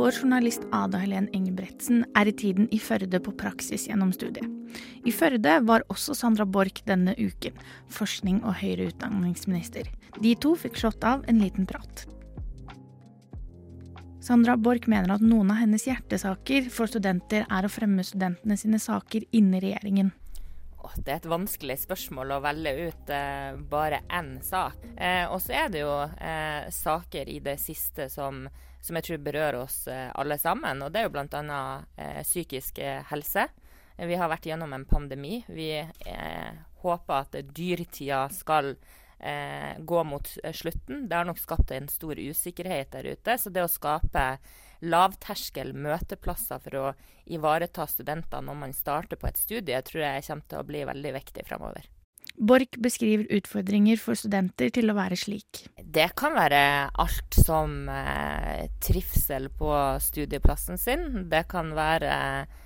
Vår journalist Ada Helen Engebretsen er i tiden i Førde på praksis gjennom studiet. I Førde var også Sandra Borch denne uken, forskning- og høyere utdanningsminister. De to fikk slått av en liten prat. Sandra Borch mener at noen av hennes hjertesaker for studenter er å fremme studentene sine saker innen regjeringen. Det er et vanskelig spørsmål å velge ut eh, bare én sak. Eh, og så er det jo eh, saker i det siste som, som jeg tror berører oss eh, alle sammen. Og det er jo bl.a. Eh, psykisk eh, helse. Vi har vært gjennom en pandemi. Vi håper at dyrtida skal gå mot slutten. Det har nok skapt en stor usikkerhet der ute. Så det å skape lavterskel møteplasser for å ivareta studenter når man starter på et studie, tror jeg kommer til å bli veldig viktig framover. Borch beskriver utfordringer for studenter til å være slik. Det kan være alt som eh, trivsel på studieplassen sin. Det kan være eh,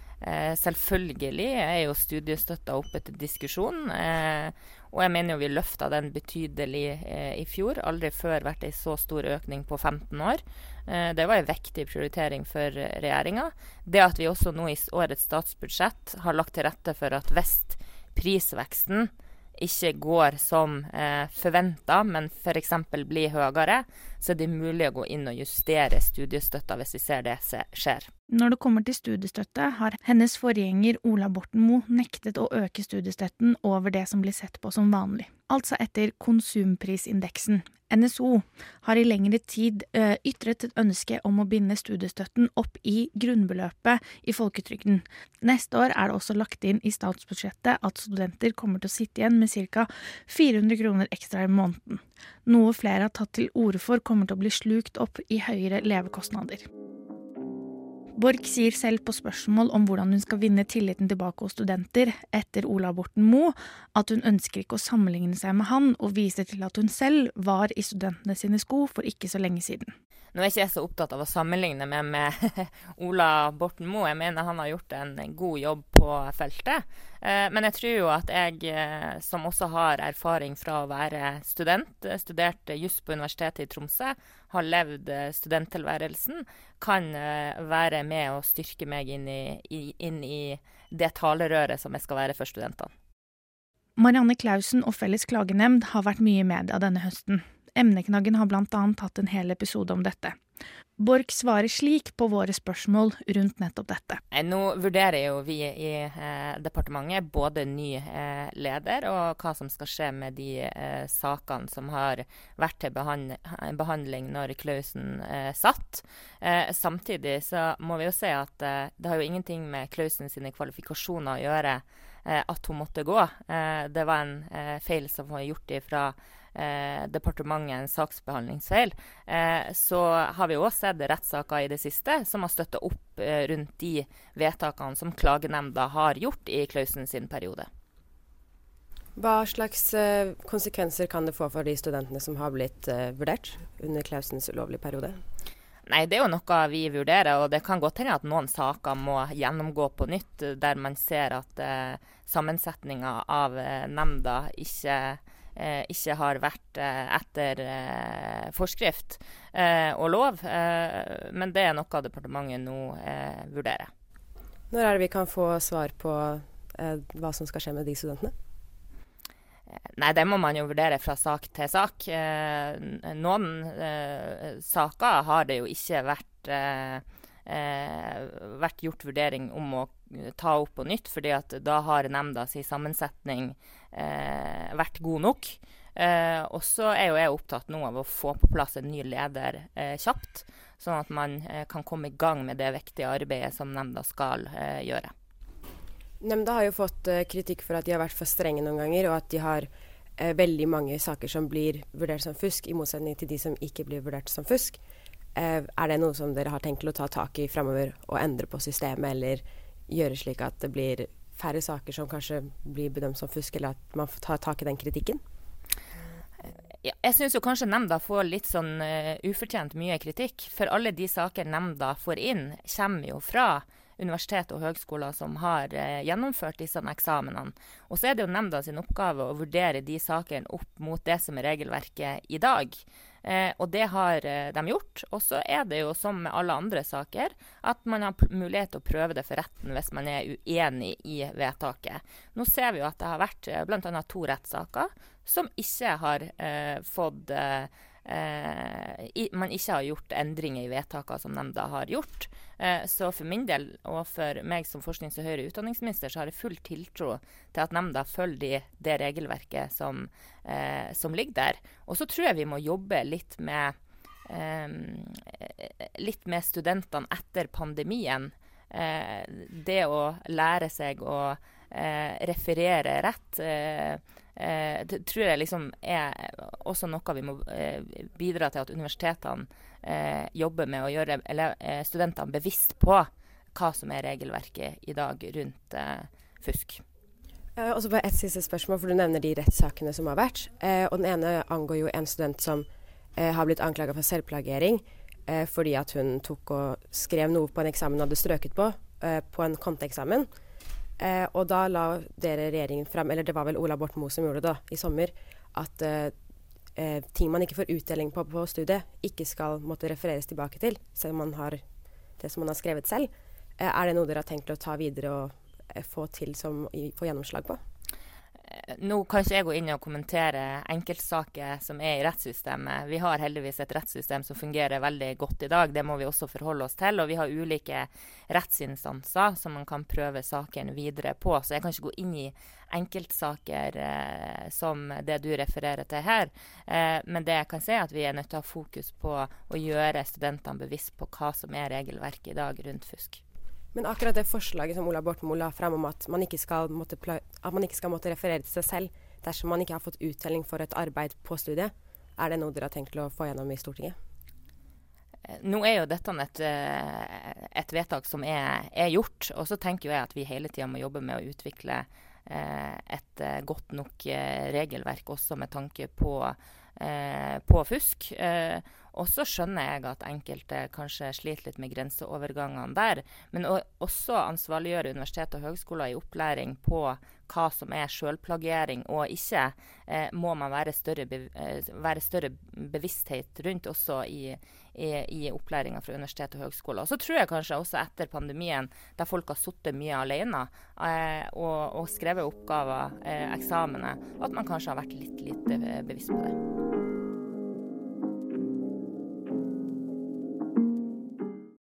Selvfølgelig er jo studiestøtta oppe til diskusjon. Eh, og jeg mener jo vi løfta den betydelig eh, i fjor. Aldri før vært ei så stor økning på 15 år. Eh, det var en viktig prioritering for regjeringa. Det at vi også nå i årets statsbudsjett har lagt til rette for at hvis prisveksten ikke går som eh, forventa, men f.eks. blir høyere, så er det mulig å gå inn og justere studiestøtta hvis vi ser det skjer. Når det kommer til studiestøtte, har hennes forgjenger Ola Borten Moe nektet å øke studiestøtten over det som blir sett på som vanlig, altså etter konsumprisindeksen, NSO har i lengre tid uh, ytret et ønske om å binde studiestøtten opp i grunnbeløpet i folketrygden. Neste år er det også lagt inn i statsbudsjettet at studenter kommer til å sitte igjen med ca. 400 kroner ekstra i måneden. Noe flere har tatt til orde for kommer til å bli slukt opp i høyere levekostnader. Borch sier selv på spørsmål om hvordan hun skal vinne tilliten tilbake hos studenter etter Ola Borten Moe, at hun ønsker ikke å sammenligne seg med han, og viser til at hun selv var i studentene sine sko for ikke så lenge siden. Nå er ikke jeg så opptatt av å sammenligne meg med Ola Borten Moe. Jeg mener han har gjort en god jobb på feltet. Eh, men jeg tror jo at jeg, eh, som også har erfaring fra å være student, eh, studert juss på Universitetet i Tromsø, har levd studenttilværelsen, kan være med og styrke meg inn i, inn i det talerøret som jeg skal være for studentene. Marianne Clausen og Felles klagenemnd har vært mye i media denne høsten. Emneknaggen har blant annet hatt en hel episode om dette. Borch svarer slik på våre spørsmål rundt nettopp dette. Nå vurderer jo vi i eh, departementet både ny eh, leder og hva som skal skje med de eh, sakene som har vært til behand behandling når Klausen eh, satt. Eh, samtidig så må vi jo se at eh, det har jo ingenting med Klausen sine kvalifikasjoner å gjøre at hun måtte gå. det var en feil som var gjort ifra eh, departementet en saksbehandlingsfeil, eh, så har vi òg sett rettssaker i det siste som har støtta opp eh, rundt de vedtakene som klagenemnda har gjort i Klausen sin periode. Hva slags eh, konsekvenser kan det få for de studentene som har blitt eh, vurdert under Klausens ulovlige periode? Nei, Det er jo noe vi vurderer, og det kan godt hende at noen saker må gjennomgå på nytt, der man ser at eh, sammensetninga av eh, nemnda ikke ikke har vært eh, etter eh, forskrift og lov. men det er noe departementet nå vurderer. Når er det vi kan få svar på hva som skal skje med de studentene? Nei, det må man jo vurdere fra sak til sak. noen saker har det jo ikke vært eh, vært gjort vurdering om å ta opp på nytt, fordi at da har nemnda si sammensetning eh, vært god nok. Eh, og så er jo jeg opptatt nå av å få på plass en ny leder eh, kjapt, sånn at man eh, kan komme i gang med det viktige arbeidet som nemnda skal eh, gjøre. Nemnda har jo fått kritikk for at de har vært for strenge noen ganger, og at de har veldig mange saker som blir vurdert som fusk, i motsetning til de som ikke blir vurdert som fusk. Eh, er det noe som dere har tenkt å ta tak i framover og endre på systemet, eller gjøre slik at det blir færre saker som kanskje blir bedømt som fusk, eller at man får ta tak i den kritikken? Ja, jeg syns kanskje nemnda får litt sånn uh, ufortjent mye kritikk. For alle de saker nemnda får inn, kommer jo fra universitet og høgskoler som har uh, gjennomført disse eksamenene. Og så er det jo nemnda sin oppgave å vurdere de sakene opp mot det som er regelverket i dag. Eh, og det har eh, de gjort. Og så er det jo som med alle andre saker, at man har mulighet til å prøve det for retten hvis man er uenig i vedtaket. Nå ser vi jo at det har vært eh, bl.a. to rettssaker som ikke har eh, fått eh, eh, i, man ikke har gjort endringer i vedtakene som nemnda har gjort. Eh, så for min del, og for meg som forsknings- og høyere utdanningsminister, så har jeg full tiltro til at nemnda følger de, det regelverket som, eh, som, ligger der. Og så tror jeg vi må jobbe litt med, eh, litt med studentene etter pandemien. Eh, det å lære seg å eh, referere rett eh, tror jeg liksom er også noe vi må eh, bidra til at universitetene eh, jobber med å gjøre eh, studentene bevisst på hva som er regelverket i dag rundt eh, fusk. og så bare Et siste spørsmål, for du nevner de rettssakene som har vært. Eh, og Den ene angår jo en student som har blitt anklaga for selvplagering fordi at hun tok og skrev noe på en eksamen hun hadde strøket på, på en konteeksamen. Eh, og da la dere regjeringen fram, eller det var vel Ola Borten Moe som gjorde det da, i sommer, at eh, eh, ting man ikke får utdeling på på studiet, ikke skal måtte refereres tilbake til, selv om man har det som man har skrevet selv. Eh, er det noe dere har tenkt å ta videre og eh, få til som få gjennomslag på? Nå kan ikke jeg gå inn og kommentere enkeltsaker som er i rettssystemet. Vi har heldigvis et rettssystem som fungerer veldig godt i dag. Det må vi også forholde oss til. Og vi har ulike rettsinstanser som man kan prøve saken videre på. Så jeg kan ikke gå inn i enkeltsaker eh, som det du refererer til her. Eh, men det jeg kan si er at vi er nødt til å ha fokus på å gjøre studentene bevisst på hva som er regelverket i dag rundt fusk. Men akkurat det forslaget som Ola Borten Moe la frem om at man, ikke skal måtte, at man ikke skal måtte referere til seg selv dersom man ikke har fått uttelling for et arbeid på studiet, er det noe dere har tenkt å få gjennom i Stortinget? Eh, nå er jo dette et, eh, et vedtak som er, er, gjort. Og så tenker jeg at vi hele tida må jobbe med å utvikle eh, et godt nok regelverk også med tanke på, på fusk. Og så skjønner jeg at enkelte kanskje sliter litt med grenseovergangene der. Men også ansvarliggjøre universitet og høgskoler i opplæring på hva som er sjølplagiering og ikke, eh, må man være større, be, eh, være større, bevissthet rundt også i, i, i opplæringa fra universitet og høgskoler. Og så tror jeg kanskje også etter pandemien, der folk har sittet mye alene eh, og, og, skrevet oppgaver, eh, eksamener, at man kanskje har vært litt lite bevisst på det.